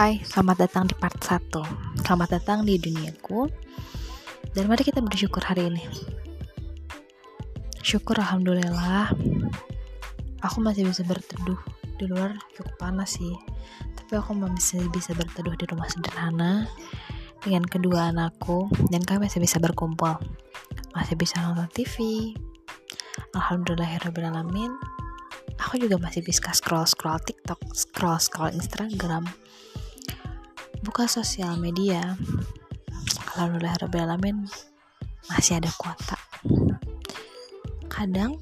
Hai, selamat datang di part 1 Selamat datang di duniaku. Dan mari kita bersyukur hari ini. Syukur Alhamdulillah. Aku masih bisa berteduh Di luar cukup panas sih. Tapi aku masih bisa berteduh di rumah sederhana Dengan kedua anakku Dan kami masih bisa berkumpul. Masih bisa nonton TV Alhamdulillahirrahmanirrahim aku juga masih bisa scroll scroll TikTok, scroll scroll Instagram, buka sosial media. Alhamdulillah alamin masih ada kuota. Kadang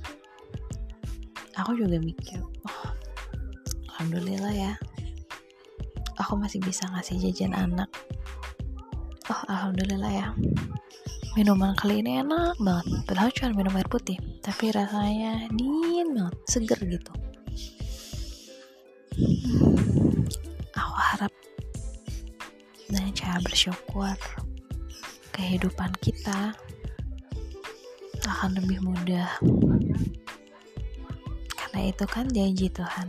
aku juga mikir, oh, alhamdulillah ya, aku masih bisa ngasih jajan anak. Oh, alhamdulillah ya. Minuman kali ini enak banget. Padahal cuma minum air putih, tapi rasanya dingin banget, seger gitu. Aku harap dengan cara bersyukur kehidupan kita? Akan lebih mudah. Karena itu kan janji Tuhan.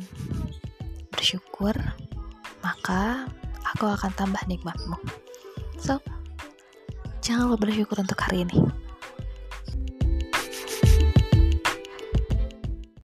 Bersyukur maka aku akan tambah nikmatmu. So jangan lupa bersyukur untuk hari ini